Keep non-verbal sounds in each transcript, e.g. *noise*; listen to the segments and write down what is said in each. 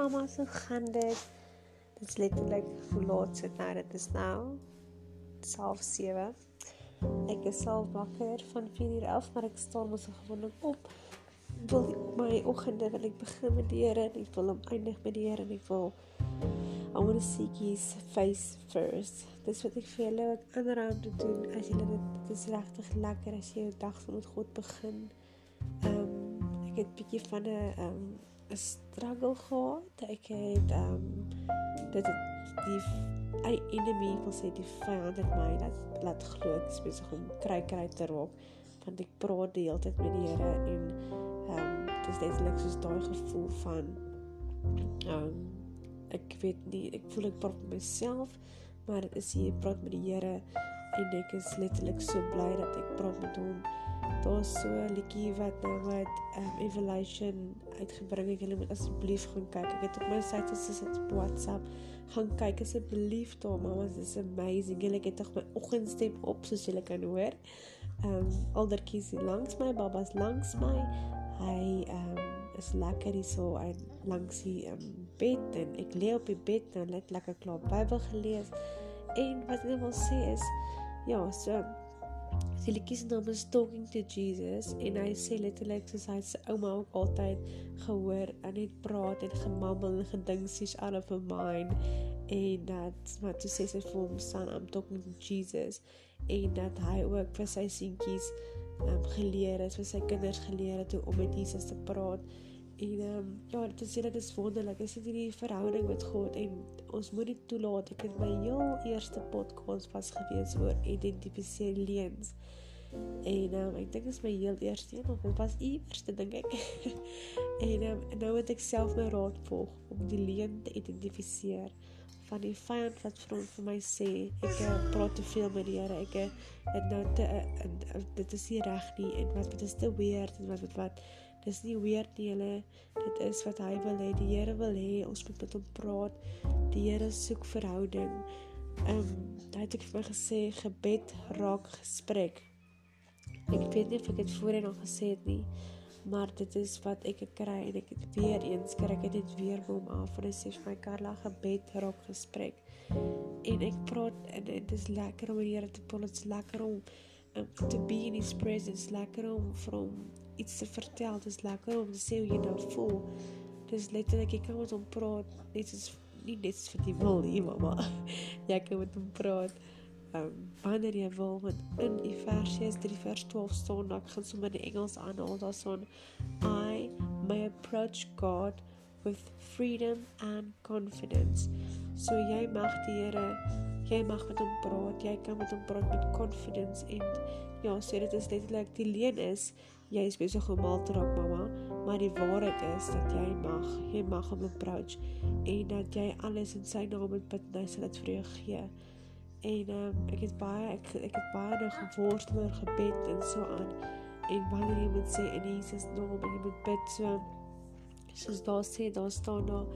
mamma, so gaan dit. Dit is letterlik hoe laat sit nou? Dit is nou 7:30. Ek is al wakker van 4:00 af, maar ek staan mos gewoonlik op. Wil my oggende wil ek begin met die Here en ek wil hom eindig met die Here en ek wil I want to seek his face first. Dis wat ek vir julle wat aanraam te doen as julle dit dit is regtig lekker as jy jou dag met God begin. Ehm um, ek het bietjie van 'n ehm um, struggle gehad. Ek het ehm um, dit het die I enemy wil sê die vyand het my laat laat glo ek is besig om kry kry te raak want ek praat die hele tyd met die Here en ehm um, dit is letterlik soos daai gevoel van ehm um, ek weet nie ek voel ek praat met myself maar dit is hier praat met die Here en ek is letterlik so bly dat ek praat met hom daar's so 'n liedjie wat nou wat um, evolution uitgebring het. Julle moet asseblief gaan kyk. Ek het op my site gesit op WhatsApp. Gaan kyk asseblief daar, mamma, dit is amazing. Julle het tog my oggendstem op soos julle kan hoor. Ehm um, aldertjies langs my, babas langs my. Hy ehm um, is lekker hier so en langs die um, bed en ek lê op die bed en net lekker klaar Bybel gelees. En wat ek wil sê is ja, so Die liedjie se naam is Talking to Jesus en hy sê letterlik soos hy se ouma ook altyd gehoor en net praat en gemammel en gedinksies out of her mind. En dat wat toe sê sy vir hom son I'm talking to Jesus. En dat hy ook vir sy seentjies um, geleer het vir sy kinders geleer het hoe om met Jesus te praat en um, ja dit is dit is wonderlik. Is dit hierdie verhouding met God en ons moet dit toelaat. Ek het my heel eerste podcast was gewees oor identifiseer leuns. En um, ek dink dit is my heel eerste een of dit was u eerste dink ek. *laughs* en um, nou het ek self my raad volg om die leuen te identifiseer van die vyand wat vir hom vir my sê ek uh, praat te veel met die Here. Ek het nou te uh, dit is nie reg nie en wat dit is te weird en wat wat wat dis nie weird nie hulle dit is wat hy wil hê. Die Here wil hê ons moet met hom praat. Die Here soek verhouding. Ehm um, hy het ek vir gesê gebed raak gesprek. Ek weet nie of ek dit voorheen al gesê het nie, maar dit is wat ek kry en ek het weer eens kry. Ek dit weer by hom af en hy sê vir my Karla gebed raak gesprek. En ek praat en dit is lekker om die Here te praat, dit is lekker om um, to be in his presence, lekker om hom iets te vertel, dit is lekker om te sê hoe jy nou voel. Dit is letterlik ek kan met hom praat, net soos nie net vir die wil nie, mamma. *laughs* jy kan met hom praat um, wanneer jy wil met in Efesiërs 3 vers 12 staan ek gaan sommer die Engels aanhaal daar staan I may approach God with freedom and confidence so jy mag die Here jy mag met hom praat jy kan met hom praat met confidence en ja sê dit is letterlik die leen is jy is besig om mal te raak mamma maar die waarheid is dat jy mag jy mag hom approach en dat jy alles in sy naam moet bid en hy sal dit vir jou gee en um, ek het baie ek ek het baie nou geworstel oor gebed en so aan en wanneer jy moet sê in Jesus naam en jy moet bid so soos daar sê daar staan daar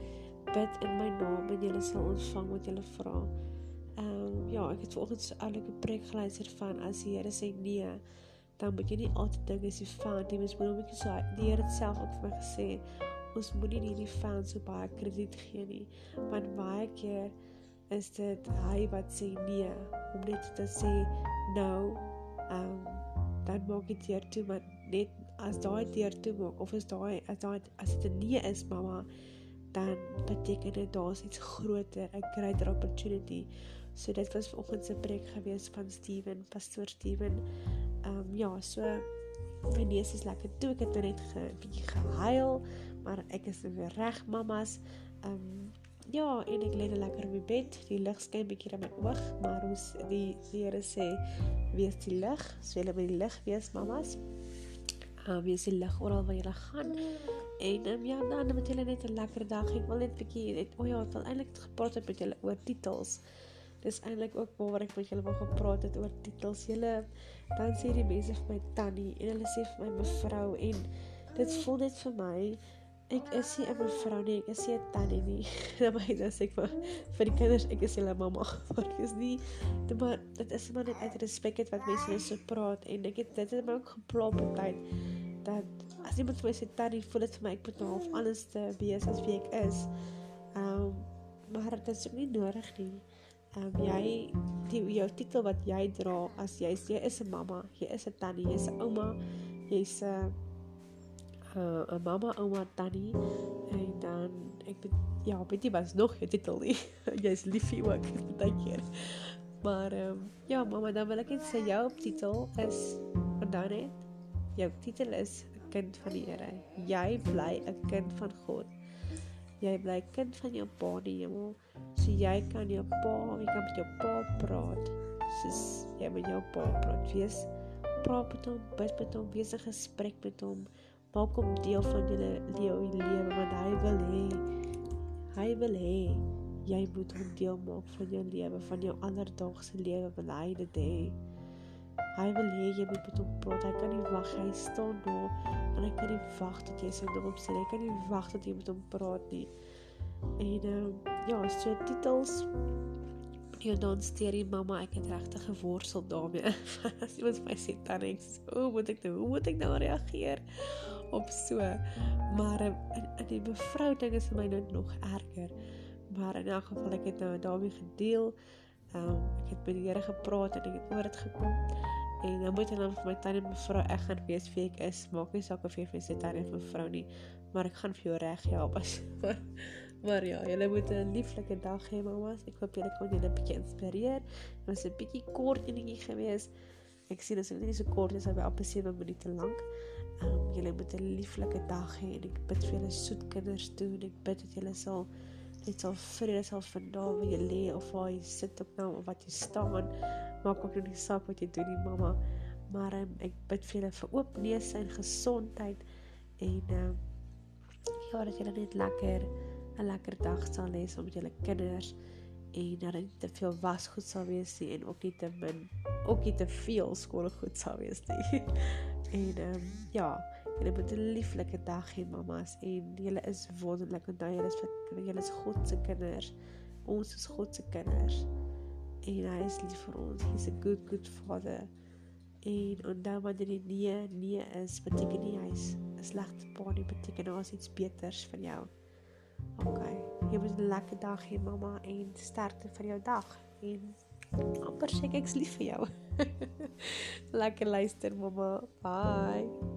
bid in my naam en jy sal ontvang wat jy vra. Ehm um, ja, ek het vanoggend so 'n preek geluister van as die Here sê nee, dan moet jy nie altyd dink as jy fout, jy moet moet so die Here self ook vir my gesê ons moet nie hierdie fans so baie krediet gee nie, want baie keer is dit hy wat sê nee om net te sê nou ehm um, dan maak dit hier toe maar net as daai deur toe maak of is daai as daai as dit 'n nee is mamma dan beteken dit daar's iets groter 'n greater opportunity. So dit was vanoggend se preek gewees van Steven pastoor Steven ehm um, ja so my neus is lekker toe ek het net 'n bietjie gehuil maar ek is weer reg mammas ehm um, Ja, en ek lê lekker op die bed. Die lig skyn bietjie in my oog, maar ons die Here sê wees die lig, so jy moet die lig wees, mamas. Uh wees die lig oral waar jy gaan. En um, ja, dan moet jy net 'n lekker dag hê. Ek wil net bietjie net o ja, ek wil eintlik gepraat het met julle oor titels. Dis eintlik ook waar ek met julle wou gepraat het oor titels. Julle dan sê die mense vir my tannie en hulle sê vir my mevrou en dit voel net vir my ek is nie 'n mevrou nie, ek is nie 'n tannie nie. *laughs* Dan my dan sê ek vir vir die kinders, ek is hulle mamma. *laughs* Maar ek is nie dit maar dit is maar net uit respek het wat mense net so praat en ek het dit het my ook geplop tyd. dat as iemand vir my sê tannie, voel dit vir my ek moet nou half anders te wees as wie ek is. Ehm um, maar dit is nie nodig nie. Ehm um, jy die jou titel wat jy dra as jy jy is 'n mamma, jy is 'n tannie, jy's 'n ouma, jy's 'n 'n mamma, ouma, tannie en dan ek weet ja, weet jy wat nog 'n titel nie. *laughs* jy's liefie ook *laughs* baie keer. Maar ehm um, ja, mamma, dan wil ek net sê jou titel is dan net jou titel is 'n kind van die Here. Jy bly 'n kind van God. Jy bly kind van jou pa die hemel. So jy kan jou pa, jy kan met jou pa praat. Soos jy met jou pa praat. Wees praat met hom, bid met hom, wees 'n gesprek met hom. Maak hom deel van jou lewe want hy wil hê hy wil hê jy moet hom deel maak van jou lewe, van jou alledaagse lewe wil hy dit hê. Hy wil hê jy moet met hom praat. Hy kan nie wag hy staan daar en hy kan nie wag tot jy sy naam sê. Hy kan nie wag tot jy met hom praat nie. En ehm uh, ja, so titels jy dan steur die mamma ek het regtig geworstel daarmee. *laughs* As iemand my sê ek so moet ek nou hoe moet ek nou reageer op so. Maar in, in die mevrou ding is vir my nou nog erger. Maar in elk geval ek het nou daarmee gedeel. Ehm um, ek het met die Here gepraat en ek het oor dit gekom. En dan moet jy dan vir my tannie mevrou ek gaan weet wie ek is. Maak nie saak of jy vir sy tannie mevrou nie, maar ek gaan vir jou reg help as *laughs* maar, ja, julle moet 'n lieflike dag hê mamas. Ek hoop julle kon julle bietjie inspireer. Dit was 'n bietjie kort enetjie geweest. Ek sien dit is nie so kort as by amper 7 minute lank. Ehm um, julle moet 'n lieflike dag hê en ek bid vir julle soet kinders toe en ek bid dat julle sal net sal vrede vind daar waar jy lê of waar jy sit op nou of wat jy staan maak ook nie saak wat jy doen nie mamma maar um, ek bid vir julle vir oop neuse en gesondheid en um, ja dat julle net lekker 'n lekker dag sal hê saam met julle kinders en dat dit te veel wasgoed sal wees nie en ook nie te min ook nie te veel skoolgoed sal wees nie. *laughs* En um, ja julle moet 'n lieflike dag hê mamas en julle is wonderlik want julle is julle is God se kinders ons is God se kinders en hy is lief vir ons. He's a good good father. En onthou wanneer die nee nee is, beteken nie hy's 'n slegte pa nie, beteken hy is iets beters vir jou. OK. Jy moet 'n lekker dag hê, mamma, en sterkte vir jou dag. En amper sê ek's lief vir jou. *laughs* lekker luister, mamma. Bye.